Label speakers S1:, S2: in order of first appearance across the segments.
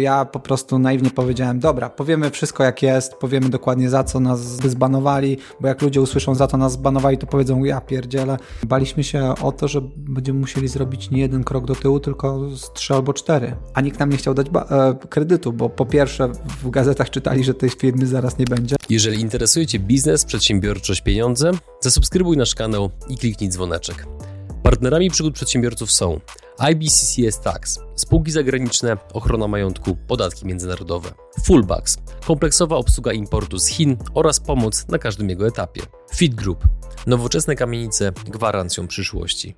S1: Ja po prostu naiwnie powiedziałem, dobra, powiemy wszystko jak jest, powiemy dokładnie za co nas zbanowali, bo jak ludzie usłyszą za to nas zbanowali, to powiedzą, ja pierdzielę. Baliśmy się o to, że będziemy musieli zrobić nie jeden krok do tyłu, tylko z trzy albo cztery. A nikt nam nie chciał dać e, kredytu, bo po pierwsze w gazetach czytali, że tej firmy zaraz nie będzie.
S2: Jeżeli interesuje Cię biznes, przedsiębiorczość, pieniądze, zasubskrybuj nasz kanał i kliknij dzwoneczek. Partnerami przygód przedsiębiorców są IBCCS Tax, spółki zagraniczne, ochrona majątku, podatki międzynarodowe, Fullbacks, kompleksowa obsługa importu z Chin oraz pomoc na każdym jego etapie, Fit Group, nowoczesne kamienice gwarancją przyszłości.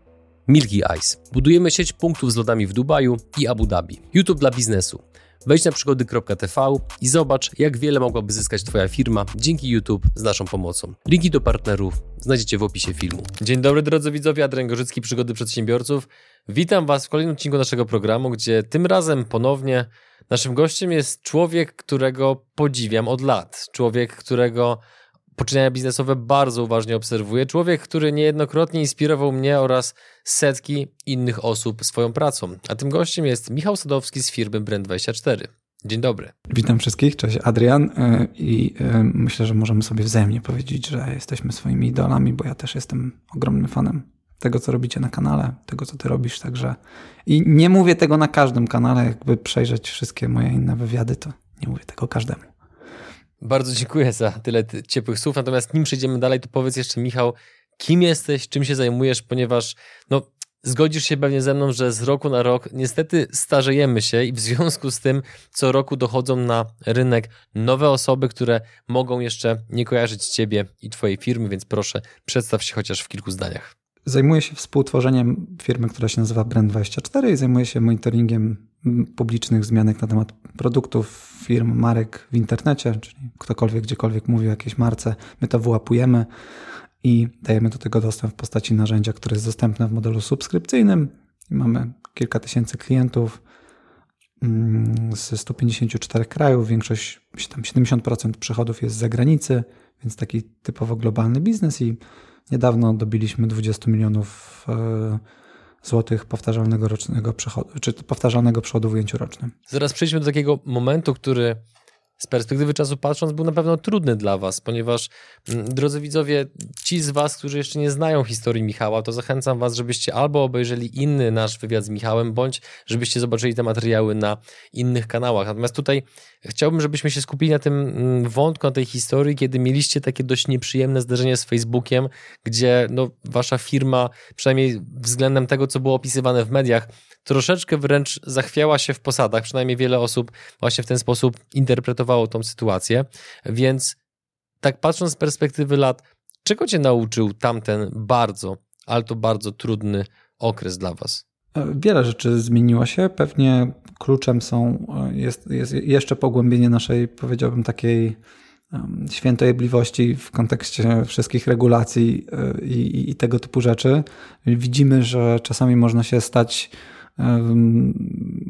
S2: Milky Ice. Budujemy sieć punktów z lodami w Dubaju i Abu Dhabi. YouTube dla biznesu. Wejdź na przygody.tv i zobacz, jak wiele mogłaby zyskać Twoja firma dzięki YouTube z naszą pomocą. Linki do partnerów znajdziecie w opisie filmu. Dzień dobry drodzy widzowie, Adrian Gorzycki, Przygody Przedsiębiorców. Witam Was w kolejnym odcinku naszego programu, gdzie tym razem ponownie naszym gościem jest człowiek, którego podziwiam od lat. Człowiek, którego poczynienia biznesowe bardzo uważnie obserwuję. Człowiek, który niejednokrotnie inspirował mnie oraz setki innych osób swoją pracą. A tym gościem jest Michał Sadowski z firmy Brand24. Dzień dobry.
S1: Witam wszystkich, cześć Adrian e, i e, myślę, że możemy sobie wzajemnie powiedzieć, że jesteśmy swoimi idolami, bo ja też jestem ogromnym fanem tego, co robicie na kanale, tego, co ty robisz, także i nie mówię tego na każdym kanale, jakby przejrzeć wszystkie moje inne wywiady, to nie mówię tego każdemu.
S2: Bardzo dziękuję za tyle ciepłych słów. Natomiast nim przejdziemy dalej, to powiedz jeszcze, Michał, kim jesteś, czym się zajmujesz, ponieważ no, zgodzisz się pewnie ze mną, że z roku na rok niestety starzejemy się i w związku z tym co roku dochodzą na rynek nowe osoby, które mogą jeszcze nie kojarzyć ciebie i twojej firmy, więc proszę przedstaw się chociaż w kilku zdaniach.
S1: Zajmuję się współtworzeniem firmy, która się nazywa Brand24 i zajmuję się monitoringiem publicznych zmianek na temat produktów, firm, marek w internecie, czyli ktokolwiek gdziekolwiek mówi o jakiejś marce, my to wyłapujemy i dajemy do tego dostęp w postaci narzędzia, które jest dostępne w modelu subskrypcyjnym. Mamy kilka tysięcy klientów mm, ze 154 krajów, większość, tam 70% przychodów jest z zagranicy, więc taki typowo globalny biznes i niedawno dobiliśmy 20 milionów złotych powtarzalnego rocznego przychodu, czy powtarzalnego przychodu w ujęciu rocznym.
S2: Zaraz przejdźmy do takiego momentu, który z perspektywy czasu patrząc, był na pewno trudny dla Was, ponieważ, mm, drodzy widzowie, ci z Was, którzy jeszcze nie znają historii Michała, to zachęcam Was, żebyście albo obejrzeli inny nasz wywiad z Michałem, bądź żebyście zobaczyli te materiały na innych kanałach. Natomiast tutaj chciałbym, żebyśmy się skupili na tym mm, wątku, na tej historii, kiedy mieliście takie dość nieprzyjemne zdarzenie z Facebookiem, gdzie no, Wasza firma, przynajmniej względem tego, co było opisywane w mediach, troszeczkę wręcz zachwiała się w posadach. Przynajmniej wiele osób właśnie w ten sposób interpretowało tą sytuację. Więc tak patrząc z perspektywy lat, czego cię nauczył tamten bardzo, ale to bardzo trudny okres dla was?
S1: Wiele rzeczy zmieniło się. Pewnie kluczem są, jest, jest jeszcze pogłębienie naszej, powiedziałbym, takiej świętojebliwości w kontekście wszystkich regulacji e, i, i, tego typu rzeczy. Widzimy, że czasami można się stać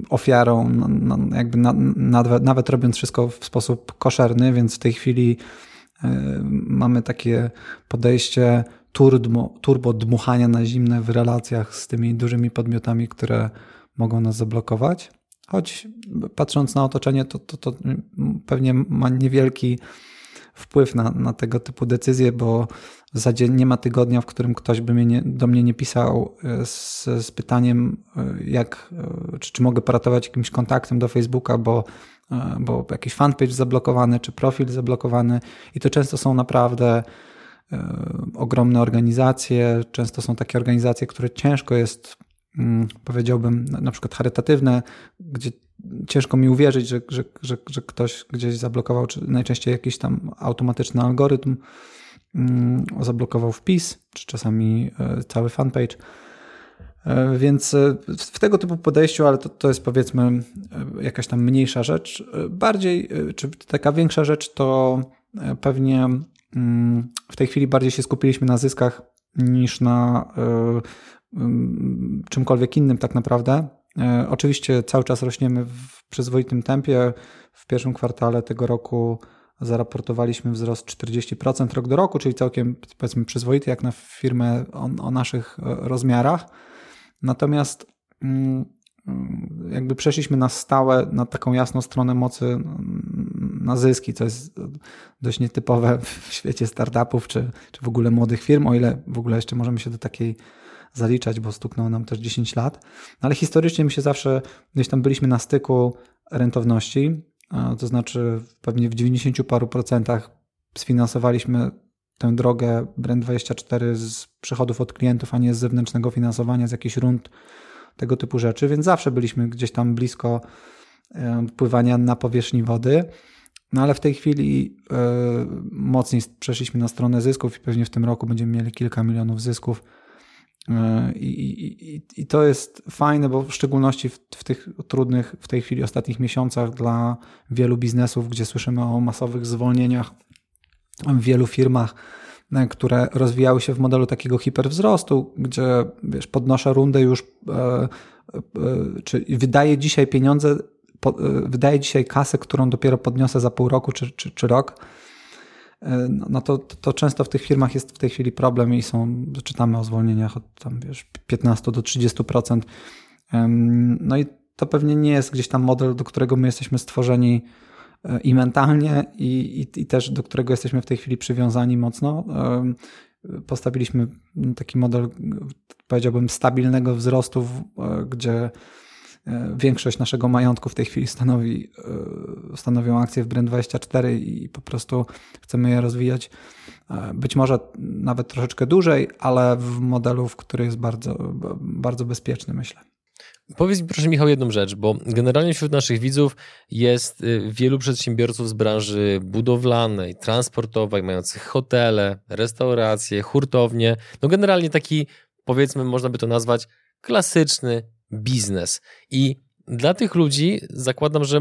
S1: ofiarą, no, no, jakby nawet, nawet robiąc wszystko w sposób koszerny, więc w tej chwili mamy takie podejście turbo, turbo dmuchania na zimne w relacjach z tymi dużymi podmiotami, które mogą nas zablokować. Choć patrząc na otoczenie, to, to, to pewnie ma niewielki wpływ na, na tego typu decyzje, bo nie ma tygodnia, w którym ktoś by mnie nie, do mnie nie pisał e, z, z pytaniem, e, jak, e, czy, czy mogę poratować jakimś kontaktem do Facebooka, bo, bo jakiś fanpage zablokowany, czy profil zablokowany. I to często są naprawdę ogromne organizacje. Często są takie organizacje, które ciężko jest, mm, powiedziałbym, na przykład charytatywne, gdzie ciężko mi uwierzyć, że, że, że, że ktoś gdzieś zablokował, czy najczęściej jakiś tam automatyczny algorytm zablokował wpis, czy czasami e, cały fanpage. E, więc e, w tego typu podejściu, ale to, to jest powiedzmy jakaś tam mniejsza rzecz. Bardziej, czy taka większa rzecz, to pewnie mm, w tej chwili bardziej się skupiliśmy na zyskach niż na czymkolwiek innym tak naprawdę. Oczywiście cały czas rośniemy w przyzwoitym tempie. W pierwszym kwartale tego roku zaraportowaliśmy wzrost 40% rok do roku, czyli całkiem powiedzmy przyzwoity jak na firmę o, o naszych e, rozmiarach. Natomiast mm, jakby przeszliśmy na stałe, na taką jasną stronę mocy, na zyski, co jest dość nietypowe w świecie startupów, czy, czy w ogóle młodych firm, o ile w ogóle jeszcze możemy się do takiej zaliczać, bo stuknęło nam też 10 lat. No ale historycznie my się zawsze gdzieś tam byliśmy na styku rentowności, to znaczy pewnie w 90 paru procentach sfinansowaliśmy tę drogę Brand24 z przychodów od klientów, a nie z zewnętrznego finansowania, z jakichś rund, tego typu rzeczy, więc zawsze byliśmy gdzieś tam blisko pływania na powierzchni wody. No ale w tej chwili y, mocniej przeszliśmy na stronę zysków i pewnie w tym roku będziemy mieli kilka milionów zysków. E, I, i, I, to jest fajne, bo w szczególności w, w, tych trudnych w tej chwili ostatnich miesiącach dla wielu biznesów, gdzie słyszymy o masowych zwolnieniach w wielu firmach, e, które rozwijały się w modelu takiego hiperwzrostu, gdzie wiesz, podnoszę rundę już, e, e, czy wydaję dzisiaj pieniądze, po, e, wydaję dzisiaj kasę, którą dopiero podniosę za pół roku czy, czy, czy rok no, no to, to często w tych firmach jest w tej chwili problem i są, czytamy o zwolnieniach od tam, wiesz, 15 do 30%. No i to pewnie nie jest gdzieś tam model, do którego my jesteśmy stworzeni e, i mentalnie, i, i, i też do którego jesteśmy w tej chwili przywiązani mocno. Postawiliśmy taki model, powiedziałbym, stabilnego wzrostu, e, gdzie E, większość naszego majątku w tej chwili stanowi, e, stanowią akcje w Brand24 i po prostu chcemy je rozwijać e, być może nawet troszeczkę dłużej, ale w modelu, w który jest bardzo, bardzo bezpieczny, myślę.
S2: Powiedz mi proszę Michał jedną rzecz, bo generalnie wśród naszych widzów jest wielu przedsiębiorców z branży budowlanej, transportowej, mających hotele, restauracje, hurtownie. No generalnie taki, powiedzmy, można by to nazwać klasyczny biznes. I dla tych ludzi zakładam, że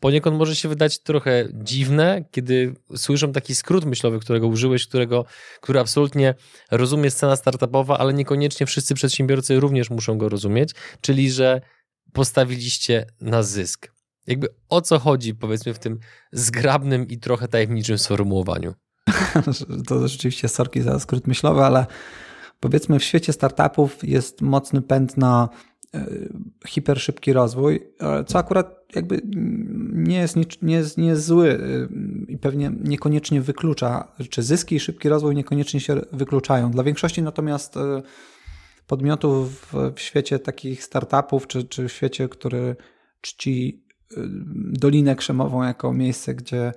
S2: poniekąd może się wydać trochę dziwne, kiedy słyszą taki skrót myślowy, którego użyłeś, którego, który absolutnie rozumie scena startupowa, ale niekoniecznie wszyscy przedsiębiorcy również muszą go rozumieć, czyli że postawiliście na zysk. Jakby o co chodzi, powiedzmy, w tym zgrabnym i trochę tajemniczym sformułowaniu?
S1: To rzeczywiście sorki za skrót myślowy, ale powiedzmy w świecie startupów jest mocny pęd na hiperszybki rozwój, e, co akurat jakby nie jest, nie, jest, nie jest zły e, i pewnie niekoniecznie wyklucza, czy zyski i szybki rozwój niekoniecznie się wykluczają. Dla większości natomiast podmiotów w świecie takich startupów, czy, czy w świecie, który czci Dolinę Krzemową jako miejsce, gdzie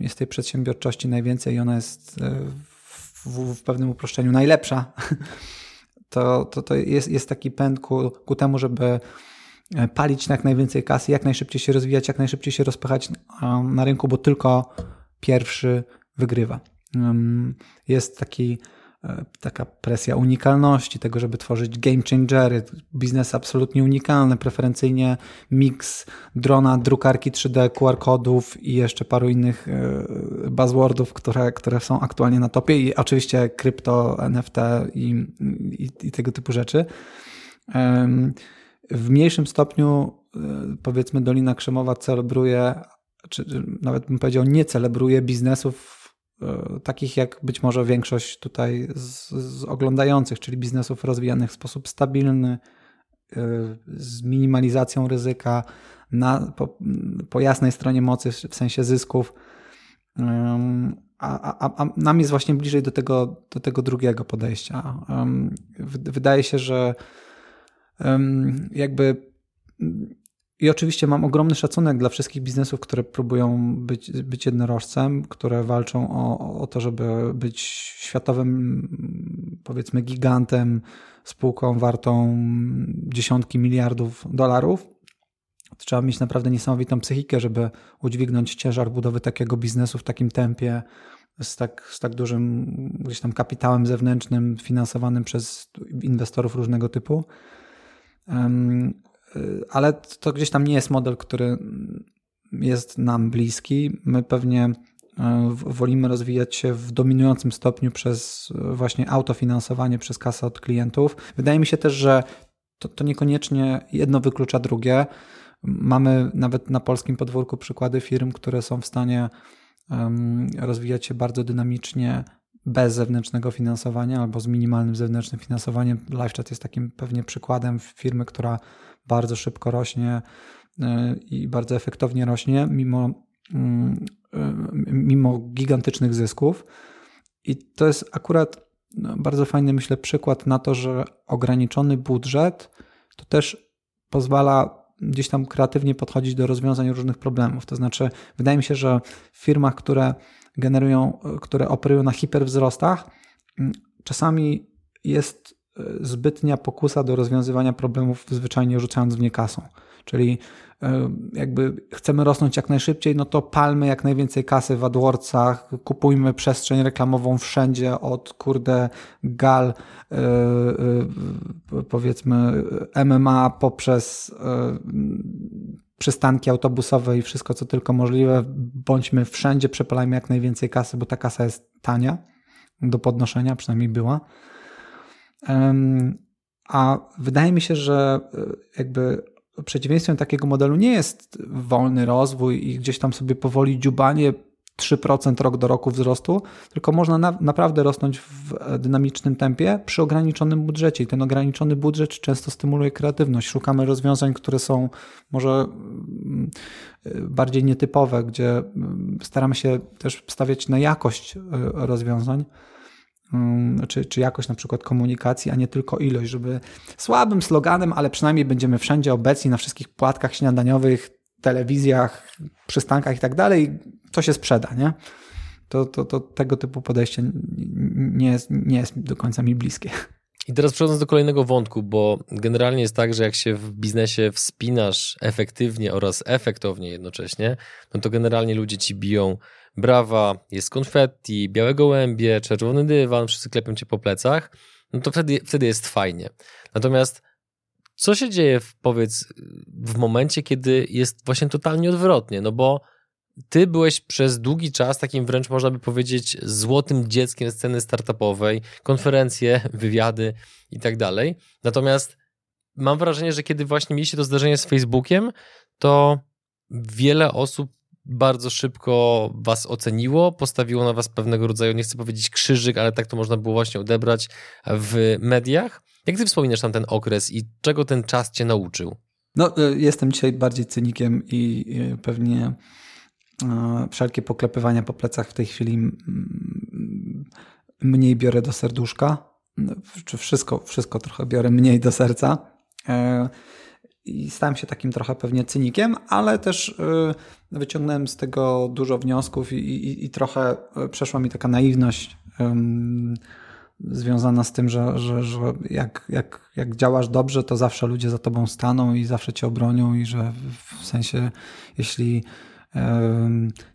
S1: jest tej przedsiębiorczości najwięcej i ona jest w, w pewnym uproszczeniu najlepsza, to, to, to jest, jest taki pęd ku, ku temu, żeby e, palić jak najwięcej kasy, jak najszybciej się rozwijać, jak najszybciej się rozpychać na rynku, bo tylko pierwszy wygrywa. Jest taki taka presja unikalności, tego, żeby tworzyć game changery, biznes absolutnie unikalny, preferencyjnie mix drona, drukarki 3D, QR-kodów i jeszcze paru innych e, buzzwordów, które, które są aktualnie na topie i oczywiście krypto, NFT i, i, i tego typu rzeczy. W mniejszym stopniu e, powiedzmy Dolina Krzemowa celebruje, czy nawet bym powiedział nie celebruje biznesów E, takich jak być może większość tutaj z, z, oglądających, czyli biznesów rozwijanych w sposób stabilny, e, z minimalizacją ryzyka, na, po, po jasnej stronie mocy, w sensie zysków. A, a, a, nam jest właśnie bliżej do tego, do tego drugiego podejścia. Wydaje się, że jakby i oczywiście mam ogromny szacunek dla wszystkich biznesów, które próbują być, być jednorożcem, które walczą o, o to, żeby być światowym, powiedzmy, gigantem, spółką wartą dziesiątki miliardów dolarów. Trzeba mieć naprawdę niesamowitą psychikę, żeby udźwignąć ciężar budowy takiego biznesu w takim tempie, z tak, z tak dużym gdzieś tam kapitałem zewnętrznym, finansowanym przez inwestorów różnego typu. Ale to gdzieś tam nie jest model, który jest nam bliski. My pewnie y, wolimy rozwijać się w dominującym stopniu przez y, właśnie autofinansowanie, przez kasę od klientów. Wydaje mi się też, że to, to niekoniecznie jedno wyklucza drugie. Mamy nawet na polskim podwórku przykłady firm, które są w stanie rozwijać się bardzo dynamicznie bez zewnętrznego finansowania albo z minimalnym zewnętrznym finansowaniem. LiveChat jest takim pewnie przykładem firmy, która bardzo szybko rośnie e, i bardzo efektownie rośnie, mimo, mm, e, mimo gigantycznych zysków. I to jest akurat no, bardzo fajny, myślę, przykład na to, że ograniczony budżet to też pozwala gdzieś tam kreatywnie podchodzić do rozwiązań różnych problemów. To znaczy, wydaje mi się, że w firmach, które generują, które operują na hiperwzrostach, mm, czasami jest e, zbytnia pokusa do rozwiązywania problemów, zwyczajnie rzucając w nie kasą. Czyli e, jakby chcemy rosnąć jak najszybciej, no to palmy jak najwięcej kasy w AdWordsach, kupujmy przestrzeń reklamową wszędzie od kurde gal e, powiedzmy MMA poprzez przystanki autobusowe i wszystko, co tylko możliwe. Bądźmy wszędzie, przepalajmy jak najwięcej kasy, bo ta kasa jest tania do podnoszenia, przynajmniej była. A wydaje mi się, że e, jakby przeciwieństwem takiego modelu nie jest wolny rozwój i gdzieś tam sobie powoli dziubanie 3% rok do roku wzrostu, tylko można na, naprawdę rosnąć w dynamicznym tempie przy ograniczonym budżecie. I ten ograniczony budżet często stymuluje kreatywność. Szukamy rozwiązań, które są może mm, bardziej nietypowe, gdzie mm, staramy się też stawiać na jakość e, rozwiązań. Mm, czy, czy jakość na przykład komunikacji, a nie tylko ilość, żeby słabym sloganem, ale przynajmniej będziemy wszędzie obecni na wszystkich płatkach śniadaniowych, telewizjach, przystankach i tak dalej, to się sprzeda, nie? To, to, to tego typu podejście nie jest, nie jest do końca mi bliskie.
S2: I teraz przechodząc do kolejnego wątku, bo generalnie jest tak, że jak się w biznesie wspinasz efektywnie oraz efektownie jednocześnie, no to generalnie ludzie ci biją brawa, jest konfetti, białe gołębie, czerwony dywan, wszyscy klepią cię po plecach, no to wtedy, wtedy jest fajnie. Natomiast co się dzieje, w, powiedz, w momencie, kiedy jest właśnie totalnie odwrotnie? No bo ty byłeś przez długi czas takim wręcz można by powiedzieć złotym dzieckiem sceny startupowej, konferencje, wywiady i tak dalej. Natomiast mam wrażenie, że kiedy właśnie mieliście to zdarzenie z Facebookiem, to wiele osób bardzo szybko was oceniło, postawiło na was pewnego rodzaju, nie chcę powiedzieć krzyżyk, ale tak to można było właśnie odebrać w mediach. Jak ty wspominasz tam ten okres i czego ten czas cię nauczył?
S1: No, e, jestem dzisiaj bardziej cynikiem i pewnie e, wszelkie poklepywania po plecach w tej chwili mniej biorę do serduszka. Czy wszystko, wszystko trochę biorę mniej do serca. E, I stałem się takim trochę pewnie cynikiem, ale też wyciągnąłem z tego dużo wniosków i, i, i trochę przeszła mi taka naiwność związana z tym, że, że, że jak, jak, jak działasz dobrze, to zawsze ludzie za tobą staną i zawsze cię obronią i że w sensie, jeśli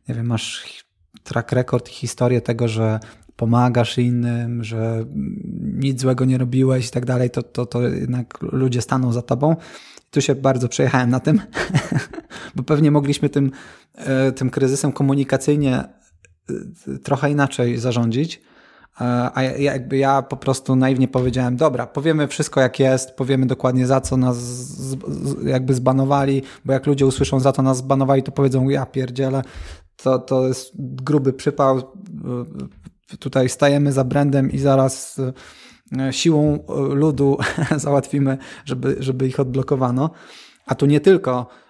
S1: nie wiem, masz track record i historię tego, że pomagasz innym, że nic złego nie robiłeś i tak dalej, to, to, to jednak ludzie staną za tobą. Tu się bardzo przejechałem na tym, bo pewnie mogliśmy tym, e, tym kryzysem komunikacyjnie e, trochę inaczej zarządzić a jakby ja po prostu naiwnie powiedziałem, dobra, powiemy wszystko jak jest, powiemy dokładnie za co nas jakby zbanowali, bo jak ludzie usłyszą za to nas zbanowali, to powiedzą, ja pierdzielę, to, to jest gruby przypał, tutaj stajemy za brandem i zaraz e, siłą ludu załatwimy, żeby, żeby ich odblokowano. A tu nie tylko E,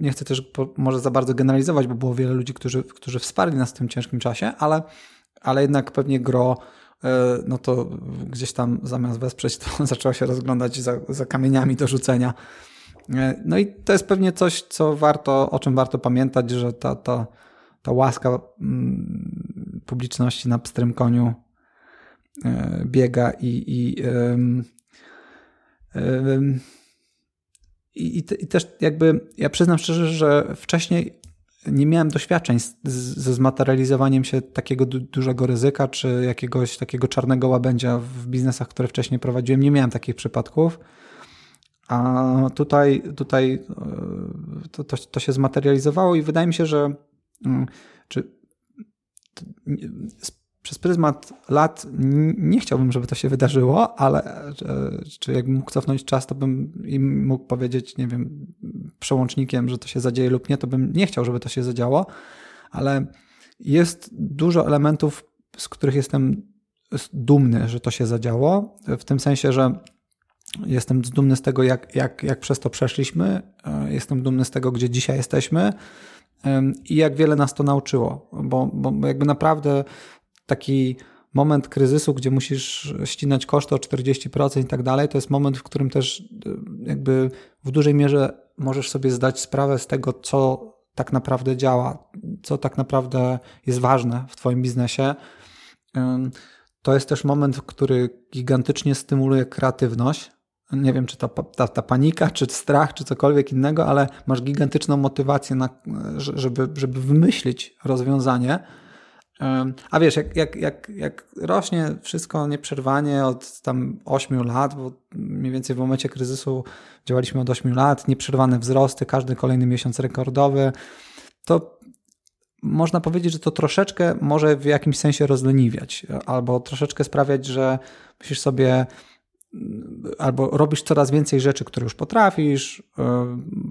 S1: nie chcę też może za bardzo generalizować, bo było wiele ludzi, którzy, którzy wsparli nas w tym ciężkim czasie, ale, ale jednak pewnie gro e, no to gdzieś tam zamiast wesprzeć, to zaczęło się rozglądać za, za kamieniami do rzucenia. E, no i to jest pewnie coś, co warto, o czym warto pamiętać, że ta, ta, ta łaska mm, publiczności na pstrym koniu biega i, i i, i, też jakby ja przyznam szczerze, że wcześniej nie miałem doświadczeń ze zmaterializowaniem się takiego du, dużego ryzyka, czy jakiegoś takiego czarnego łabędzia w biznesach, które wcześniej prowadziłem. Nie miałem takich przypadków. A tutaj, tutaj e, to, to, to się zmaterializowało i wydaje mi się, że mm, czy, przez pryzmat lat nie chciałbym, żeby to się wydarzyło, ale czy jakbym mógł cofnąć czas, to bym im mógł powiedzieć, nie wiem, przełącznikiem, że to się zadzieje lub nie, to bym nie chciał, żeby to się zadziało, ale jest dużo elementów, z których jestem dumny, że to się zadziało, w tym sensie, że jestem dumny z tego, jak, jak, jak przez to przeszliśmy, e, jestem dumny z tego, gdzie dzisiaj jesteśmy i jak wiele nas to nauczyło, bo, bo jakby naprawdę taki moment kryzysu, gdzie musisz ścinać koszty o 40% i tak dalej, to jest moment, w którym też e, jakby w dużej mierze możesz sobie zdać sprawę z tego, co tak naprawdę działa, co tak naprawdę jest ważne w Twoim biznesie. To jest też moment, który gigantycznie stymuluje kreatywność. Nie wiem, czy ta, ta, ta panika, czy strach, czy cokolwiek innego, ale masz gigantyczną motywację, na, żeby, żeby wymyślić rozwiązanie a wiesz, jak, jak, jak, jak rośnie wszystko nieprzerwanie od tam 8 lat, bo mniej więcej w momencie kryzysu działaliśmy od 8 lat, nieprzerwane wzrosty, każdy kolejny miesiąc rekordowy, to można powiedzieć, że to troszeczkę może w jakimś sensie rozleniwiać, albo troszeczkę sprawiać, że musisz sobie albo robisz coraz więcej rzeczy, które już potrafisz,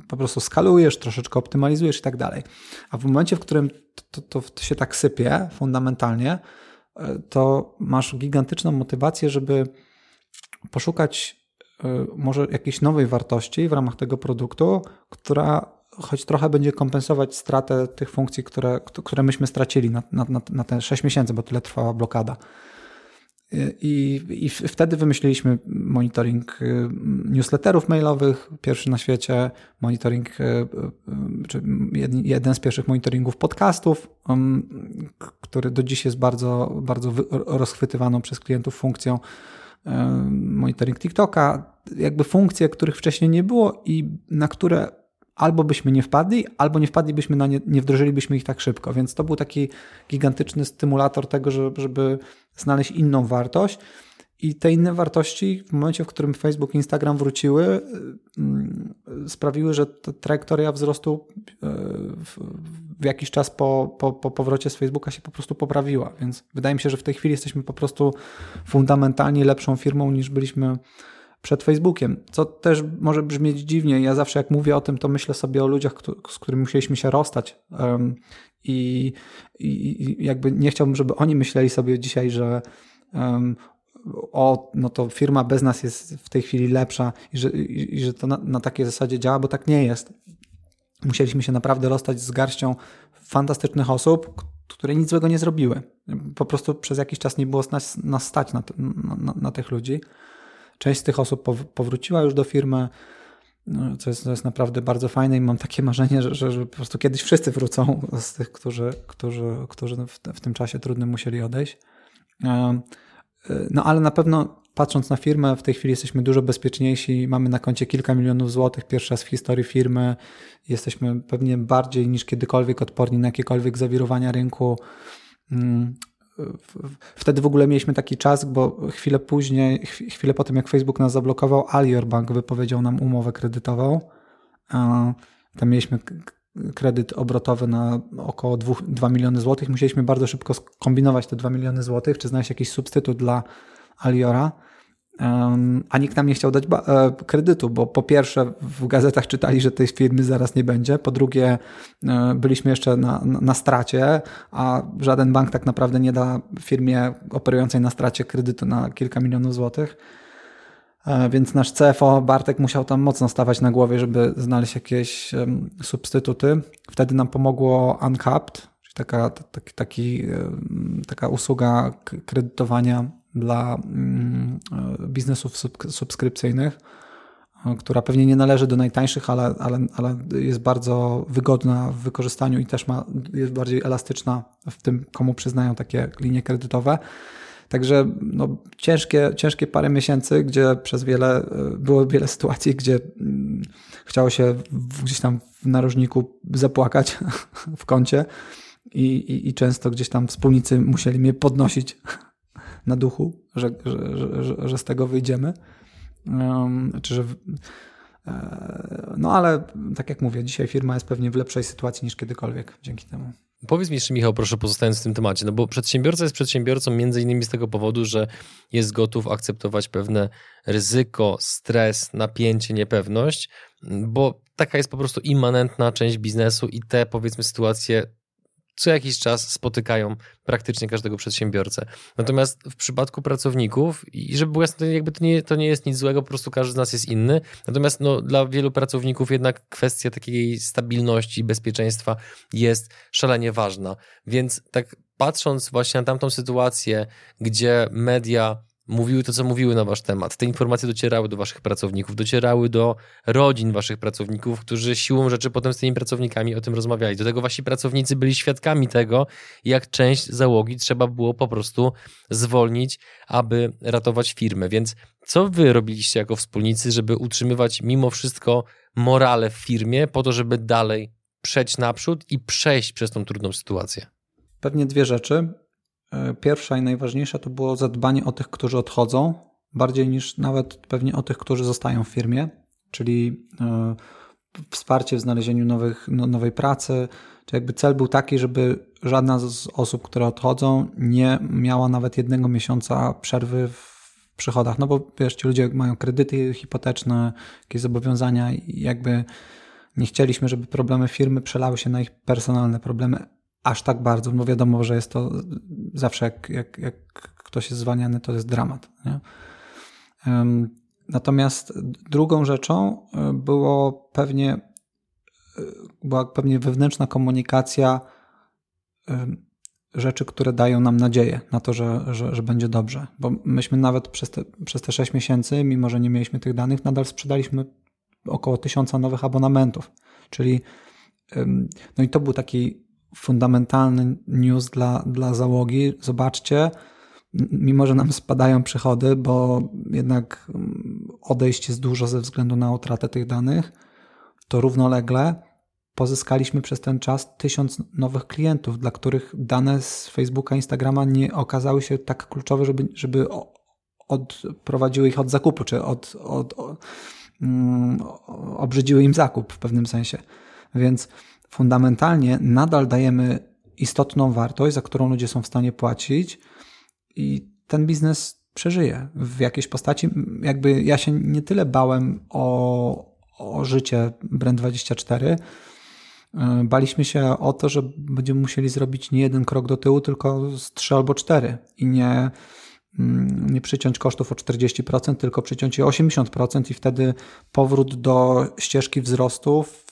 S1: po prostu skalujesz, troszeczkę optymalizujesz i tak dalej. A w momencie, w którym to, to, to się tak sypie fundamentalnie, e, to masz gigantyczną motywację, żeby poszukać e, może jakiejś nowej wartości w ramach tego produktu, która choć trochę będzie kompensować stratę tych funkcji, które, które myśmy stracili na, na, na te 6 miesięcy, bo tyle trwała blokada. I, I wtedy wymyśliliśmy monitoring y, newsletterów mailowych, pierwszy na świecie, monitoring, y, y, czy jeden z pierwszych monitoringów podcastów, który do dziś jest bardzo, bardzo rozchwytywaną przez klientów funkcją. Monitoring TikToka, jakby funkcje, których wcześniej nie było i na które albo byśmy nie wpadli, albo nie wpadlibyśmy na nie, nie wdrożylibyśmy ich tak szybko. Więc to był taki gigantyczny stymulator tego, żeby znaleźć inną wartość. I te inne wartości, w momencie, w którym Facebook i Instagram wróciły, mm, sprawiły, że ta trajektoria wzrostu e, w jakiś czas po, po, po powrocie z Facebooka się po prostu poprawiła. Więc wydaje mi się, że w tej chwili jesteśmy po prostu fundamentalnie lepszą firmą niż byliśmy przed Facebookiem, co też może brzmieć dziwnie. Ja zawsze jak mówię o tym, to myślę sobie o ludziach, z którymi musieliśmy się rozstać i, jakby nie chciałbym, żeby oni myśleli sobie dzisiaj, że o, no to firma bez nas jest w tej chwili lepsza i że, i, i że to na, na takiej zasadzie działa, bo tak nie jest. Musieliśmy się naprawdę rozstać z garścią fantastycznych osób, które nic złego nie zrobiły. Po prostu przez jakiś czas nie było nas, nas stać na, na, na tych ludzi. Część z tych osób powróciła już do firmy, no, co jest, co jest naprawdę bardzo fajne i mam takie marzenie, że, że, po prostu kiedyś wszyscy wrócą z tych, którzy, którzy, którzy w, w tym czasie trudnym musieli odejść. E, no ale na pewno patrząc na firmę, w tej chwili jesteśmy dużo bezpieczniejsi. Mamy na koncie kilka milionów złotych, pierwszy raz w historii firmy. Jesteśmy pewnie bardziej niż kiedykolwiek odporni na jakiekolwiek zawirowania rynku. Wtedy w ogóle mieliśmy taki czas, bo chwilę później, chwilę po tym jak Facebook nas zablokował, Alior Bank wypowiedział nam umowę kredytową. Tam mieliśmy kredyt obrotowy na około 2, 2 miliony złotych. Musieliśmy bardzo szybko skombinować te 2 miliony złotych, czy znaleźć jakiś substytut dla Aliora a nikt nam nie chciał dać e, kredytu, bo po pierwsze w gazetach czytali, że tej firmy zaraz nie będzie, po drugie e, byliśmy jeszcze na, na stracie, a żaden bank tak naprawdę nie da firmie operującej na stracie kredytu na kilka milionów złotych. E, więc nasz CFO Bartek musiał tam mocno stawać na głowie, żeby znaleźć jakieś substytuty. Wtedy nam pomogło Uncapped, czyli taka, taki, taki, taka usługa kredytowania dla mm, e, biznesów subskrypcyjnych, e, która pewnie nie należy do najtańszych, ale, ale, ale jest bardzo wygodna w wykorzystaniu i też ma, jest bardziej elastyczna w tym, komu przyznają takie linie kredytowe. Także no, ciężkie, ciężkie parę miesięcy, gdzie przez wiele, e, było wiele sytuacji, gdzie mm, chciało się gdzieś tam w narożniku zapłakać w kącie i, i, i często gdzieś tam wspólnicy musieli mnie podnosić na duchu, że, że, że, że z tego wyjdziemy. Czy że, e, no ale tak jak mówię, dzisiaj firma jest pewnie w lepszej sytuacji niż kiedykolwiek dzięki temu.
S2: Powiedz mi jeszcze, Michał, proszę, pozostając w tym temacie, no bo przedsiębiorca jest przedsiębiorcą między innymi z tego powodu, że jest gotów akceptować pewne ryzyko, stres, napięcie, niepewność, bo taka jest po prostu immanentna część biznesu i te, powiedzmy, sytuacje co jakiś czas spotykają praktycznie każdego przedsiębiorcę. Natomiast w przypadku pracowników, i żeby było jasne, jakby to, nie, to nie jest nic złego, po prostu każdy z nas jest inny. Natomiast no, dla wielu pracowników jednak kwestia takiej stabilności, bezpieczeństwa jest szalenie ważna. Więc tak patrząc właśnie na tamtą sytuację, gdzie media mówiły to, co mówiły na wasz temat. Te informacje docierały do waszych pracowników, docierały do rodzin waszych pracowników, którzy siłą rzeczy potem z tymi pracownikami o tym rozmawiali. Do tego wasi pracownicy byli świadkami tego, jak część załogi trzeba było po prostu zwolnić, aby ratować firmę. Więc co wy robiliście jako wspólnicy, żeby utrzymywać mimo wszystko morale w firmie, po to, żeby dalej przejść naprzód i przejść przez tą trudną sytuację?
S1: Pewnie dwie rzeczy. E, pierwsza i najważniejsza to było zadbanie o tych, którzy odchodzą, bardziej niż nawet pewnie o tych, którzy zostają w firmie, czyli e, wsparcie w znalezieniu nowych, no, nowej pracy, czy jakby cel był taki, żeby żadna z osób, które odchodzą, nie miała nawet jednego miesiąca przerwy w przychodach. No bo wiesz, ci ludzie mają kredyty hipoteczne, jakieś zobowiązania i jakby nie chcieliśmy, żeby problemy firmy przelały się na ich personalne problemy aż tak bardzo, bo wiadomo, że jest to zawsze jak, jak, jak ktoś jest zwaniany, to jest dramat. Nie? Natomiast drugą rzeczą e, było pewnie, e, była pewnie wewnętrzna komunikacja rzeczy, które dają nam nadzieję na to, że, że, że będzie dobrze. Bo myśmy nawet przez te, przez te 6 miesięcy, mimo że nie mieliśmy tych danych, nadal sprzedaliśmy około tysiąca nowych abonamentów. Czyli no i to był taki fundamentalny news dla, dla załogi. Zobaczcie, mimo że nam spadają przychody, bo jednak mm, odejść jest dużo ze względu na utratę tych danych, to równolegle pozyskaliśmy przez ten czas tysiąc nowych klientów, dla których dane z Facebooka, Instagrama nie okazały się tak kluczowe, żeby, żeby odprowadziły ich od zakupu, czy od, od, od um, obrzydziły im zakup w pewnym sensie. Więc fundamentalnie nadal dajemy istotną wartość, za którą ludzie są w stanie płacić i ten biznes przeżyje w jakiejś postaci. Jakby ja się nie tyle bałem o, o życie Brand24, baliśmy się o to, że będziemy musieli zrobić nie jeden krok do tyłu, tylko z trzy albo cztery i nie, mm, nie przyciąć kosztów o 40%, tylko przyciąć je o 80% i wtedy powrót do ścieżki wzrostów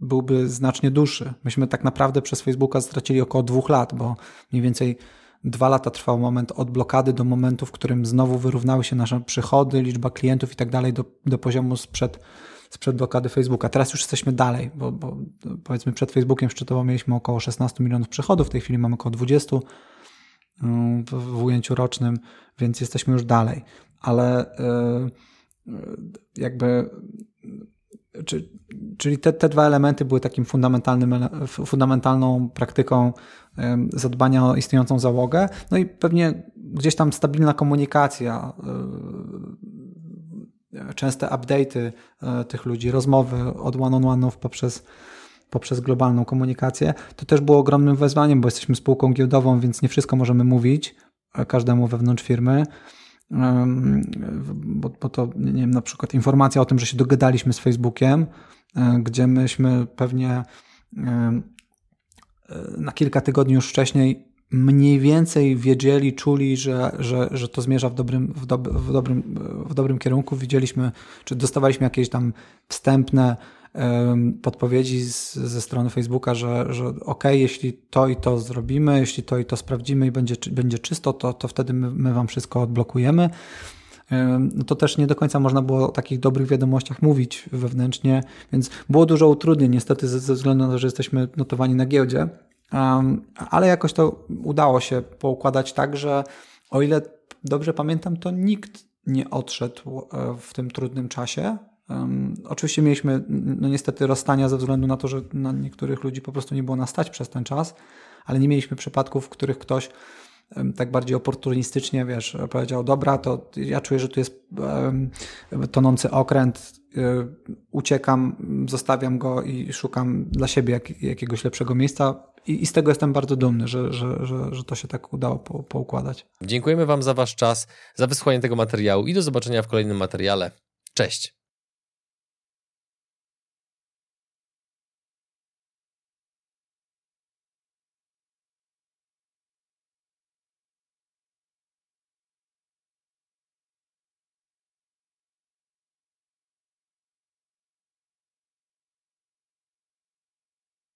S1: byłby znacznie dłuższy. Myśmy tak naprawdę przez Facebooka stracili około dwóch lat, bo mniej więcej dwa lata trwał moment od blokady do momentu, w którym znowu wyrównały się nasze przychody, liczba klientów i tak dalej do, poziomu sprzed, sprzed blokady Facebooka. Teraz już jesteśmy dalej, bo, bo powiedzmy przed Facebookiem szczytowo mieliśmy około 16 milionów przychodów, w tej chwili mamy około 20 mm, w, w ujęciu rocznym, więc jesteśmy już dalej. Ale yy, jakby czyli te, te dwa elementy były takim fundamentalnym, fundamentalną praktyką zadbania o istniejącą załogę. No i pewnie gdzieś tam stabilna komunikacja, e, częste update'y e, tych ludzi, rozmowy od one-on-one'ów poprzez, poprzez globalną komunikację. To też było ogromnym wyzwaniem, bo jesteśmy spółką giełdową, więc nie wszystko możemy mówić e, każdemu wewnątrz firmy bo, bo to, nie wiem, na przykład informacja o tym, że się dogadaliśmy z Facebookiem, e, gdzie myśmy pewnie e, na kilka tygodni już wcześniej mniej więcej wiedzieli, czuli, że, że, że to zmierza w dobrym, w, dob w, dobrym, w dobrym kierunku. Widzieliśmy, czy dostawaliśmy jakieś tam wstępne podpowiedzi z, ze strony Facebooka, że, że ok, jeśli to i to zrobimy, jeśli to i to sprawdzimy i będzie, będzie czysto, to, to wtedy my, my Wam wszystko odblokujemy. No to też nie do końca można było o takich dobrych wiadomościach mówić wewnętrznie, więc było dużo utrudnień, niestety, ze, względu na to, że jesteśmy notowani na giełdzie, ale jakoś to udało się poukładać tak, że o ile dobrze pamiętam, to nikt nie odszedł e, w tym trudnym czasie. Um, oczywiście mieliśmy no niestety rozstania ze względu na to, że na niektórych ludzi po prostu nie było nas stać przez ten czas, ale nie mieliśmy przypadków, w których ktoś um, tak bardziej oportunistycznie, wiesz, powiedział, dobra, to ja czuję, że tu jest um, tonący okręt, y, uciekam, zostawiam go i szukam dla siebie jak, jakiegoś lepszego miejsca. I, I, z tego jestem bardzo dumny, że, że, że, że to się tak udało po, poukładać.
S2: Dziękujemy Wam za Wasz czas, za wysłuchanie tego materiału i do zobaczenia w kolejnym materiale. Cześć!